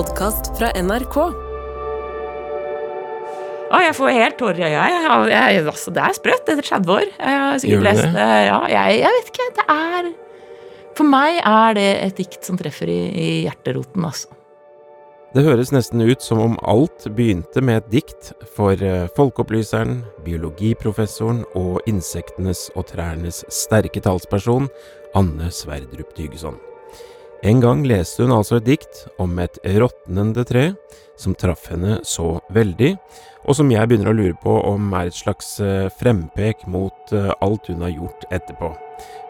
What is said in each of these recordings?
podkast fra NRK. Å, jeg får helt tårer i øya. Altså, det er sprøtt etter 30 år. Jeg har sikkert lest det? det. Ja, jeg, jeg vet ikke. Det er For meg er det et dikt som treffer i, i hjerteroten, altså. Det høres nesten ut som om alt begynte med et dikt for eh, folkeopplyseren, biologiprofessoren og insektenes og trærnes sterke talsperson, Anne Sverdrup Tygeson. En gang leste hun altså et dikt om et råtnende tre som traff henne så veldig, og som jeg begynner å lure på om er et slags eh, frempek mot eh, alt hun har gjort etterpå.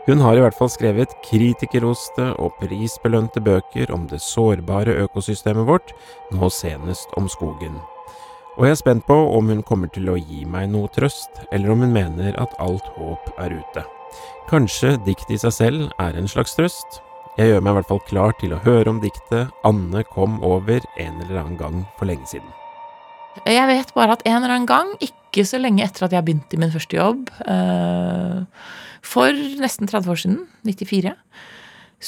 Hun har i hvert fall skrevet kritikerroste og prisbelønte bøker om det sårbare økosystemet vårt, nå senest om skogen. Og jeg er spent på om hun kommer til å gi meg noe trøst, eller om hun mener at alt håp er ute. Kanskje diktet i seg selv er en slags trøst? Jeg gjør meg i hvert fall klar til å høre om diktet Anne kom over en eller annen gang for lenge siden. Jeg vet bare at en eller annen gang, ikke så lenge etter at jeg begynte i min første jobb, eh, for nesten 30 år siden, 94,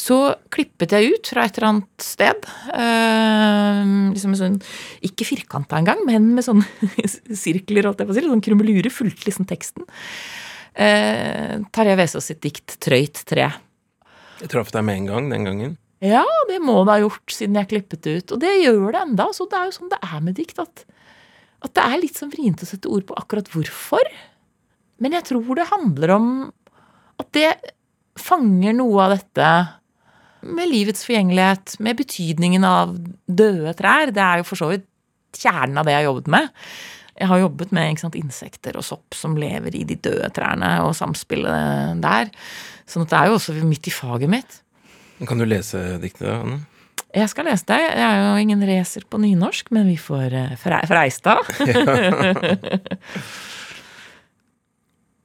så klippet jeg ut fra et eller annet sted. eh, liksom sånn, ikke firkanta engang, men med sånne sirkler, holdt jeg på å si, sånn krumelure, fulgte liksom teksten. Uh, Tarjei Vesaas sitt dikt 'Trøyt tre'. Jeg traff deg med en gang den gangen. Ja, det må det ha gjort siden jeg klippet det ut. Og det gjør det enda. Så det er jo sånn det er med dikt, at, at det er litt sånn vrient å sette ord på akkurat hvorfor. Men jeg tror det handler om at det fanger noe av dette med livets forgjengelighet, med betydningen av døde trær. Det er jo for så vidt kjernen av det jeg har jobbet med. Jeg har jobbet med sant, insekter og sopp som lever i de døde trærne, og samspillet der. Sånn at det er jo også midt i faget mitt. Kan du lese diktet, Anne? Jeg skal lese det. Jeg er jo ingen racer på nynorsk, men vi får fre Freistad.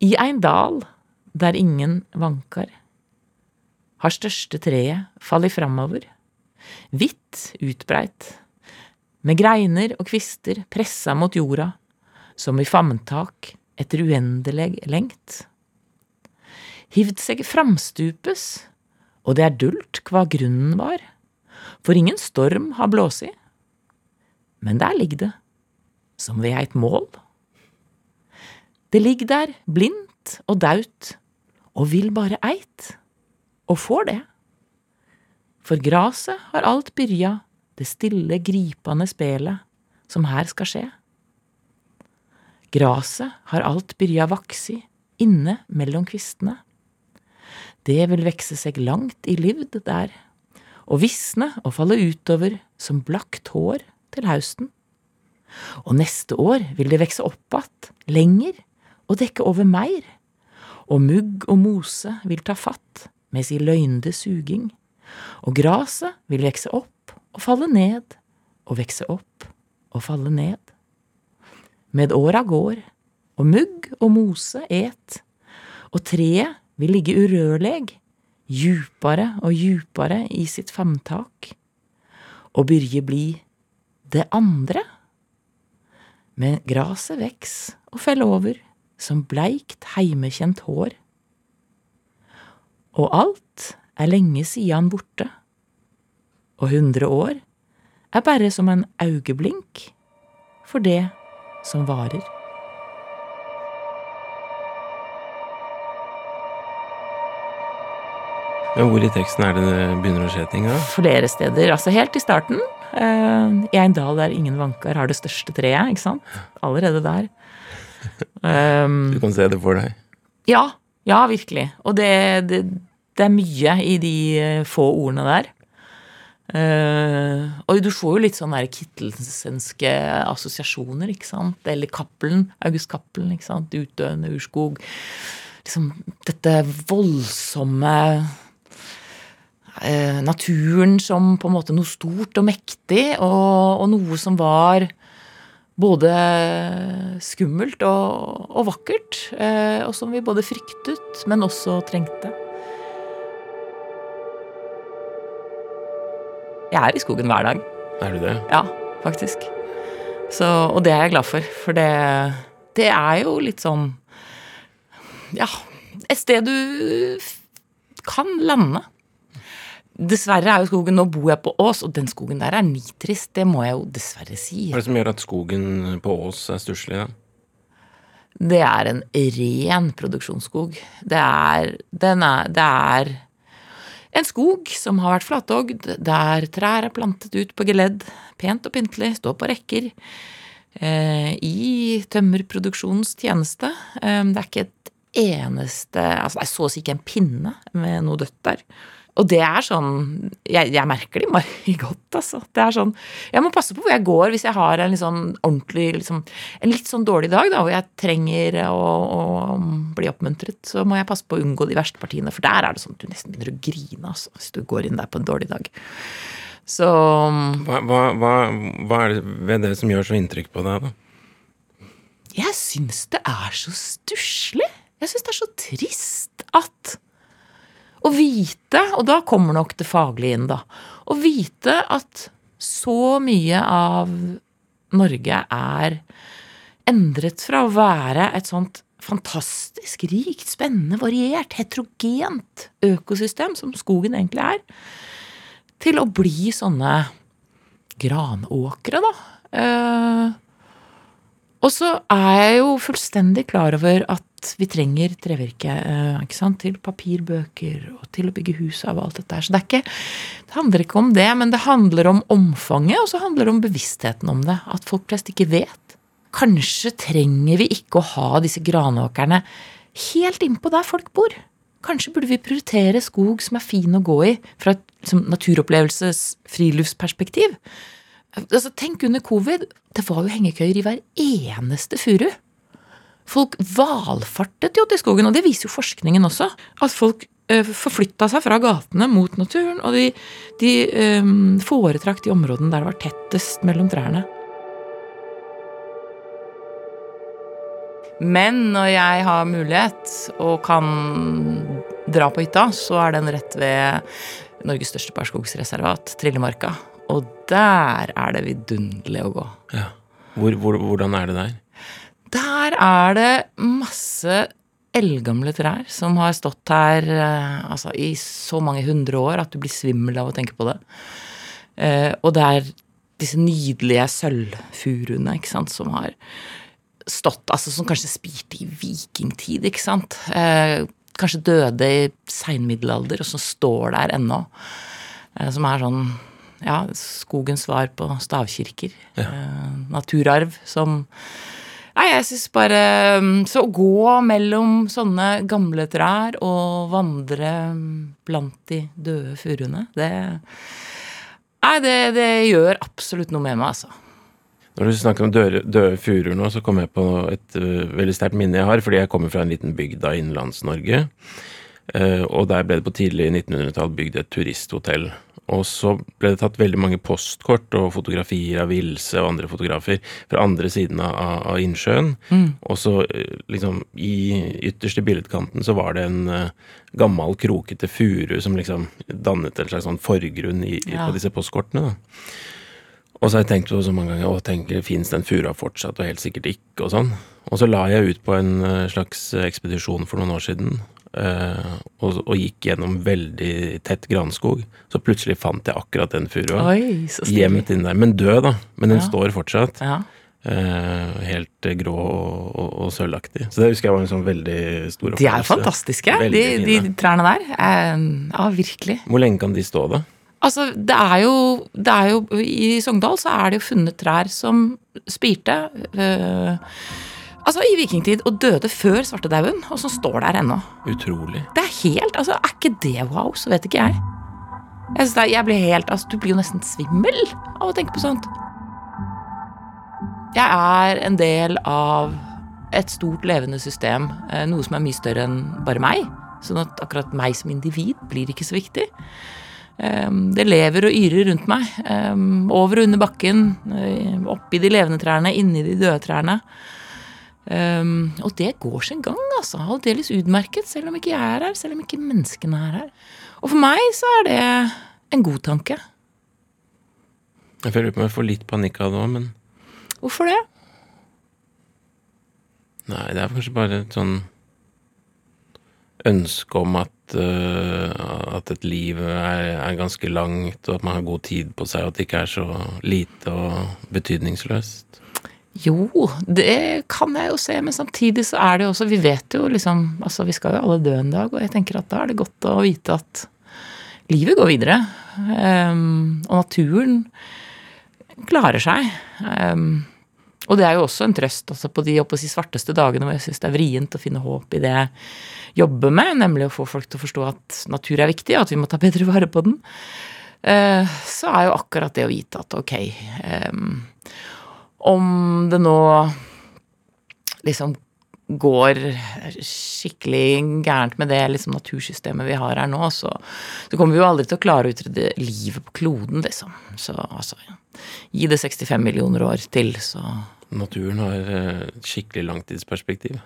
I ein dal der ingen vankar, har største treet fallit framover, hvitt utbreit, med greiner og kvister pressa mot jorda, som i famntak etter uendelig lengt. Hivd seg framstupes, og det er dult hva grunnen var, for ingen storm har blåsi. Men der ligger det, som ved eit mål. Det ligger der blindt og daut, og vil bare eit, og får det. For graset har alt byrja, det stille, gripande spelet som her skal skje. Graset har alt byrja vaksi inne mellom kvistene. Det vil vekse seg langt i livd der, og visne og falle utover som blakt hår til hausten. Og neste år vil det vekse opp att, lenger, og dekke over meir, og mugg og mose vil ta fatt med si løgnde suging, og graset vil vekse opp og falle ned, og vekse opp og falle ned. Med åra går, og mugg og mose et, og treet vil ligge urørleg, djupare og djupare i sitt famntak, og byrje bli det andre. Men graset veks og fell over som bleikt heimekjent hår. Og alt er lenge sidan borte, og hundre år er bare som en augeblink for det som varer. Men hvor i teksten er det det begynner å skje ting, da? flere steder. Altså helt i starten. eh, I en dal der ingen vanker har det største treet, ikke sant. Allerede der. Um, Du kan se det for deg. ja, ja, virkelig. Og det, det, det er mye i de eh, få ordene der. Eh, og du får jo litt sånn der kittelsenske assosiasjoner, ikke sant. Eller Cappelen, August Cappelen, ikke sant. Utdøende urskog. Liksom dette voldsomme uh, naturen som på en måte noe stort og mektig, og, og noe som var både skummelt og, og vakkert, Uh, og som vi både fryktet, men også trengte. Jeg er i skogen hver dag. Er du det? Ja, faktisk. Så, og det er jeg glad for, for det, det er jo litt sånn Ja, et sted du kan lande. dessverre er jo skogen Nå bor jeg på Ås, og den skogen der er nitrist. Det må jeg jo dessverre si. Hva er det som gjør at skogen på Ås er stusslig, da? Det er en ren produksjonsskog. Det er, den er, det er en skog som har vært flatogd, der trær er plantet ut på geledd, pent og pyntelig, står på rekker, eh, i tømmerproduksjonens tjeneste. Eh, det er ikke et eneste Altså, det er så å si ikke en pinne med noe dødt der. Og det er sånn Jeg, jeg merker det i godt, altså. Det er sånn Jeg må passe på hvor jeg går hvis jeg har en litt sånn ordentlig liksom, En litt sånn dårlig dag, da, hvor jeg trenger å, å, bli oppmuntret, så må jeg passe på å unngå de verste partiene, for der er det sånn at du nesten begynner å grine, altså, hvis du går inn der på en dårlig dag. Så Hva, hva, hva, hva er det ved det som gjør så inntrykk på deg, da? Jeg syns det er så stusslig. Jeg syns det er så trist at å vite, og da kommer nok det faglige inn, da. Å vite at så mye av Norge er endret fra å være et sånt fantastisk rikt, spennende, variert, heterogent økosystem, som skogen egentlig er, til å bli sånne granåkre, da. Eh, og så er jeg jo fullstendig klar over at vi trenger trevirke eh, ikke sant? til papirbøker og til å bygge hus av alt dette her. Så det, ikke, det, handler ikke om det, men det handler om omfanget, og så handler det om bevisstheten om det. At folk flest ikke vet. Kanskje trenger vi ikke å ha disse granåkrene helt innpå der folk bor. Kanskje burde vi prioritere skog som er fin å gå i fra et liksom, naturopplevelses friluftsperspektiv. Altså, tenk under covid. Det var jo hengekøyer i hver eneste furu. Folk valfartet jo til skogen, og det viser jo forskningen også. At folk eh, forflytta seg fra gatene mot naturen, og de, de um, foretrakk de områdene der det var tettest mellom trærne. Men når jeg har mulighet og kan dra på hytta, så er den rett ved Norges største barskogsreservat, Trillemarka. Og der er det vidunderlig å gå. Ja. Hvor, hvor, hvordan er det der? Der er det masse eldgamle trær som har stått her eh, altså, i så mange hundre år at du blir svimmel av å tenke på det. Eh, og det er disse nydelige sølvfuruene ikke sant, som har stått altså Som kanskje spirte i vikingtid, ikke sant. Eh, kanskje døde i seinmiddelalder, og som står der ennå. Eh, som er sånn ja, skogens svar på stavkirker. Ja. Eh, naturarv som Nei, jeg syns bare mm, Så å gå mellom sånne gamle trær og vandre blant de døde furuene, det Nei, det, det, gjør absolutt noe med meg, altså. Når du snakker om døde, døde furuer nå, så kommer jeg på et uh, veldig sterkt minne jeg har, fordi jeg kommer fra en liten bygd av Innlands-Norge. Uh, og der ble det på tidlig 1900-tall bygd et turisthotell. Og så ble det tatt veldig mange postkort og fotografier av Vilse og andre fotografer fra andre siden av, av innsjøen. Mm. Og så eh, liksom i ytterste billedkanten så var det en uh, gammel, krokete furu som liksom dannet en slags sånn forgrunn i, ja. på disse postkortene. da. Og så har jeg tenkt på så mange ganger å tenker fins den furua fortsatt, og helt sikkert ikke, og sånn. Og så la jeg ut på en uh, slags ekspedisjon for noen år siden og, og, gikk gjennom veldig tett granskog. Så plutselig fant jeg akkurat den furua. Gjemt inn der. Men død, da. Men den ja. står fortsatt. Ja. Uh, helt grå og, og, og, sølvaktig. Så det husker jeg var en sånn veldig stor opplevelse. De er fantastiske, de, de, trærne der. Uh, ja, virkelig. Hvor lenge kan de stå, da? Altså, det er, jo, det er jo I Sogndal så er det jo funnet trær som spirte. Uh, Altså i vikingtid og døde før svartedauden, og som står der ennå. Utrolig. Det er helt, altså Er ikke det wow, så vet ikke jeg. Jeg, det, jeg blir helt, altså Du blir jo nesten svimmel av å tenke på sånt. Jeg er en del av et stort levende system, eh, noe som er mye større enn bare meg. Sånn at akkurat meg som individ blir ikke så viktig. Ehm, det lever og yrer rundt meg. Ehm, over og under bakken, eh, oppi de levende trærne, inni de døde trærne. Um, og det går sin gang, altså. Aldeles utmerket, selv om ikke jeg er her. Selv om ikke menneskene er her. Og for meg så er det en god tanke. Jeg føler på meg får litt panikk av det òg, men Hvorfor det? Nei, det er kanskje bare et sånn ønske om at, uh, at et liv er, er, ganske langt, og at man har god tid på seg, og at det ikke er så lite og betydningsløst? Jo, det kan jeg jo se, men samtidig så er det jo også Vi vet jo liksom Altså, vi skal jo alle dø en dag, og jeg tenker at da er det godt å vite at livet går videre. Um, og naturen klarer seg. Um, og det er jo også en trøst altså på de si, svarteste dagene hvor jeg syns det er vrient å finne håp i det jeg jobber med, nemlig å få folk til å forstå at natur er viktig, og at vi må ta bedre vare på den. Uh, så er jo akkurat det å vite at ok um, Om det nå liksom går skikkelig gærent med det liksom, natursystemet vi har her nå, så, så, kommer vi jo aldri til å klare å utrydde livet på kloden, liksom. Så altså ja. Gi det 65 millioner år til, så Naturen har et skikkelig langtidsperspektiv.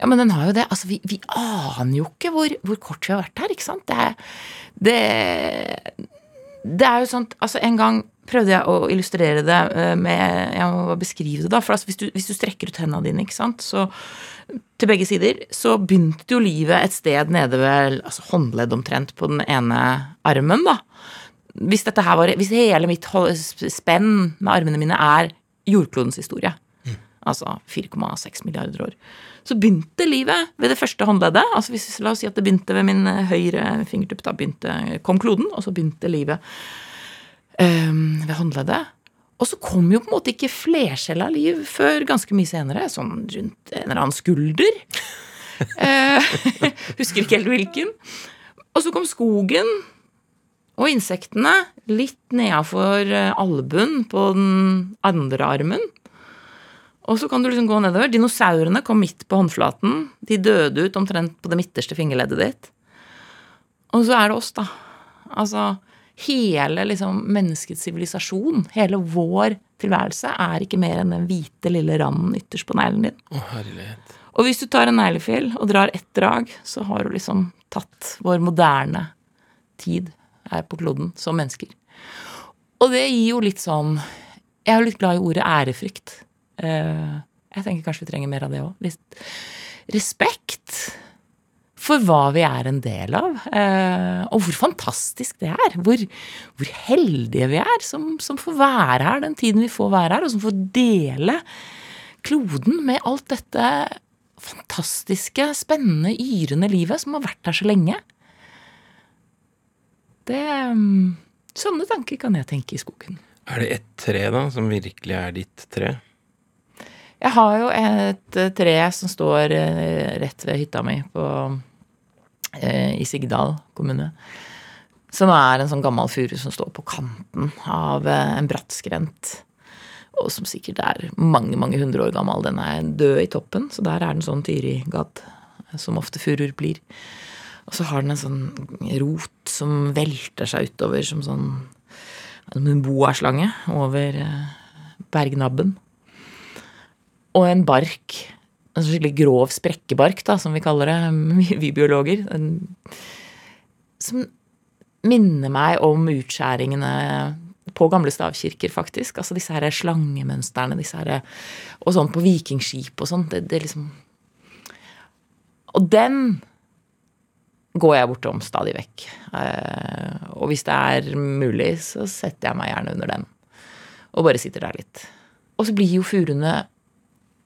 Ja, men den har jo det. Altså, vi, vi aner jo ikke hvor, hvor, kort vi har vært her, ikke sant. Det, det, det er jo sånn Altså, en gang prøvde jeg å illustrere det eh, med Jeg må beskrive det, da. For hvis, du, hvis du strekker ut hendene dine, ikke sant, så til begge sider, så begynte jo livet et sted nede ved altså håndledd omtrent på den ene armen, da. Hvis dette her var Hvis hele mitt spenn med armene mine er jordklodens historie, mm. altså 4,6 milliarder år, så begynte livet ved det første håndleddet. altså hvis, La oss si at det begynte ved min høyre fingertupp. Da begynte, kom kloden, og så begynte livet um, ved håndleddet. Og så kom jo på en måte ikke flercella liv før ganske mye senere, sånn rundt en eller annen skulder. uh, husker ikke helt hvilken. Og så kom skogen og insektene litt nedafor eh, albuen på den andre armen. Og så kan du liksom gå nedover. Dinosaurene kom midt på håndflaten. De døde ut omtrent på det midterste fingerleddet ditt. Og så er det oss, da. Altså hele liksom menneskets sivilisasjon, hele vår tilværelse, er ikke mer enn den hvite, lille randen ytterst på neglen din. Å, herlighet. Og hvis du tar en neglefil og drar ett drag, så har du liksom tatt vår moderne tid her på kloden som mennesker. Og det gir jo litt sånn Jeg er jo litt glad i ordet ærefrykt. Eh, jeg tenker kanskje vi trenger mer av det òg. Respekt for hva vi er en del av. Eh, og hvor fantastisk det er. Hvor, hvor heldige vi er som, som, får være her den tiden vi får være her, og som får dele kloden med alt dette fantastiske, spennende, yrende livet som har vært her så lenge. Det mm, Sånne tanker kan jeg tenke i skogen. Er det ett tre, da, som virkelig er ditt tre? Jeg har jo et eh, tre som står eh, rett ved hytta mi på, eh, i Sigdal kommune. Som er en sånn gammel furu som står på kanten av en bratt skrent. Og som sikkert er mange, mange hundre år gammel. Den er død i toppen, så der er den sånn tyrigadd, som ofte furuer blir. Og så har den en sånn rot som velter seg utover som sånn en boaslange over eh, bergnabben. Og en bark, en skikkelig grov sprekkebark, da, som vi kaller det, vi biologer, som minner meg om utskjæringene på gamle stavkirker, faktisk. Altså disse her slangemønstrene, disse her Og sånn på vikingskip og sånn. Det, det liksom Og den går jeg bortom stadig vekk. Eh, og hvis det er mulig, så setter jeg meg gjerne under den. Og bare sitter der litt. Og så blir jo furuene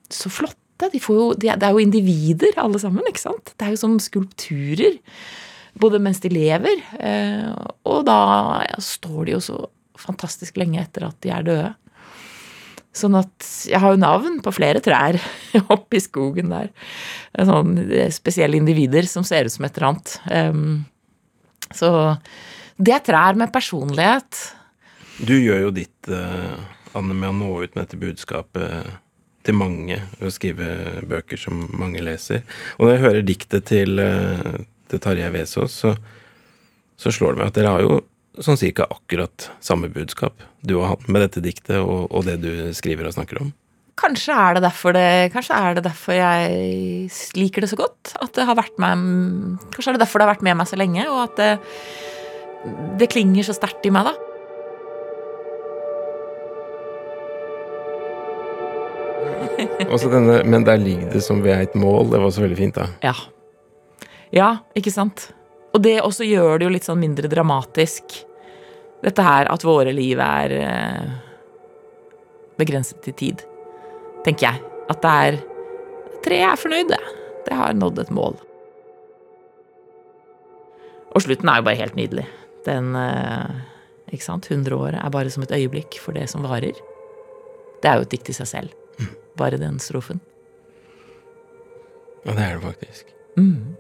så flotte. De jo, de, det er jo individer, alle sammen. ikke sant? Det er jo som skulpturer. Både mens de lever, eh, og da ja, står de jo så fantastisk lenge etter at de er døde. Sånn at jeg har jo navn på flere trær oppi skogen der. Sånn spesielle individer som ser ut som et eller annet. Så det er trær med personlighet. Du gjør jo ditt, uh, Anne, med å nå ut med dette budskapet til mange å skrive bøker som mange leser. Og når jeg hører diktet til, uh, til Tarjei Vesaas, så, så slår det meg at dere har jo sånn cirka akkurat samme budskap du har hatt med dette diktet og, og, det du skriver og snakker om? Kanskje er, det derfor det, kanskje er det derfor jeg liker det så godt. At det har vært med Kanskje er det derfor det har vært med meg så lenge, og at det, det klinger så sterkt i meg, da. Denne, men der ligger det som ved et mål. Det var så veldig fint, da. Ja. Ja, ikke sant? Og det også gjør det jo litt sånn mindre dramatisk. Dette her at våre liv er eh, begrenset i tid, tenker jeg. At det er Treet er fornøyd, det. Det har nådd et mål. Og slutten er jo bare helt nydelig. Den eh, Ikke sant? 100 år er bare som et øyeblikk for det som varer. Det er jo et dikt i seg selv. Bare den strofen. Ja, det er det faktisk. Mm.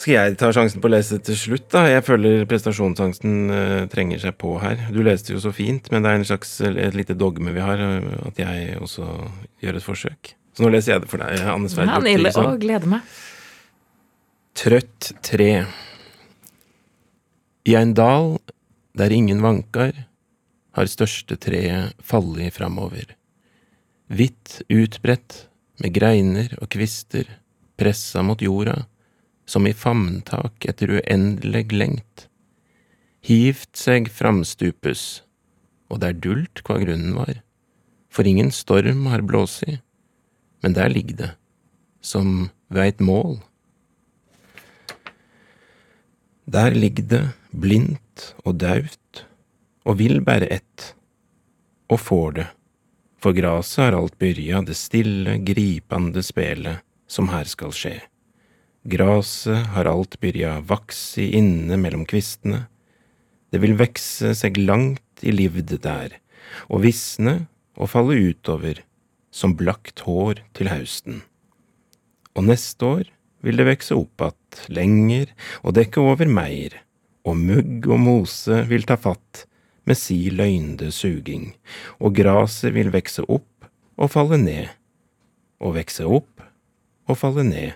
Skal jeg ta sjansen på å lese til slutt, da? Jeg føler prestasjonsangsten uh, trenger seg på her. Du leste jo så fint, men det er en slags, et lite dogme vi har, uh, at jeg også gjør et forsøk. Så nå leser jeg det for deg, Anne Sverdrup. Ja, Nille, Å, gleder meg. Trøtt tre. I ein dal der ingen vankar, har største treet fallet framover. Hvitt utbredt, med greiner og kvister, pressa mot jorda, som i famntak etter uendelig lengt. Hivt seg framstupes, og det er dult hva grunnen var, for ingen storm har blåsi, men der ligger det, som ved eit mål. Der ligger det, blindt og daut, og vil bare ett, og får det, for graset har alt byrja det stille, gripande spelet som her skal skje. Graset har alt byrja vaksi inne mellom kvistene, det vil vekse seg langt i livd der, og visne og falle utover, som blakt hår til hausten. Og neste år vil det vekse opp att lenger og dekke over meir, og mugg og mose vil ta fatt med si løgnde suging, og graset vil vekse opp og falle ned, og vekse opp og falle ned,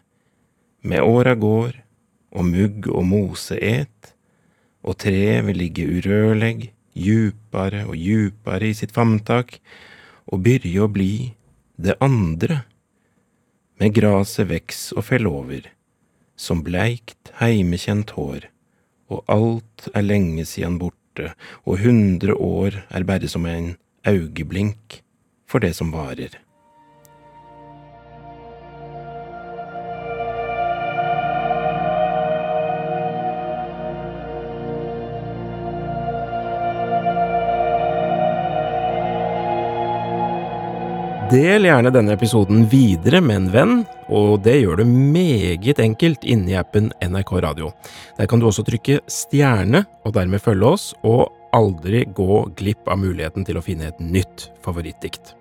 med åra går, og mugg og mose et, og treet vil ligge urørleg, djupare og djupare i sitt famntak, og byrje å bli det andre, med graset veks og fell over, som bleikt, heimekjent hår, og alt er lenge siden borte, og hundre år er bare som en augeblink for det som varer. Del gjerne denne episoden videre med en venn, og det gjør du meget enkelt inni appen NRK Radio. Der kan du også trykke stjerne, og dermed følge oss, og aldri gå glipp av muligheten til å finne et nytt favorittdikt.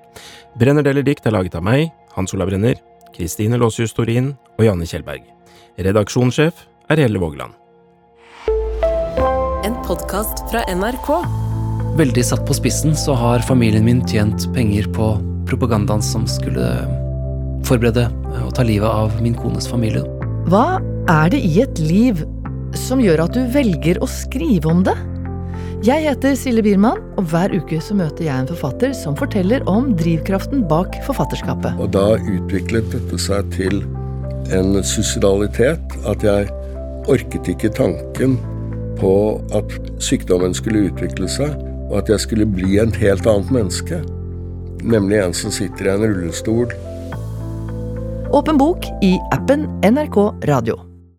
Brenner deler dikt er laget av meg, Hans Olav Brenner, Kristine Låsjus Torin og Janne Kjellberg. Redaksjonssjef er Helle Vågland. En podkast fra NRK. Veldig satt på spissen så har familien min tjent penger på propagandaen som skulle forberede og ta livet av min kones familie. Hva er det i et liv som gjør at du velger å skrive om det? Jeg heter Silje Biermann, og hver uke så møter jeg en forfatter som forteller om drivkraften bak forfatterskapet. Og da utviklet dette seg til en suicidalitet. At jeg orket ikke tanken på at sykdommen skulle utvikle seg, og at jeg skulle bli en helt annet menneske nemlig en som sitter i en rullestol. Åpen bok i appen NRK Radio.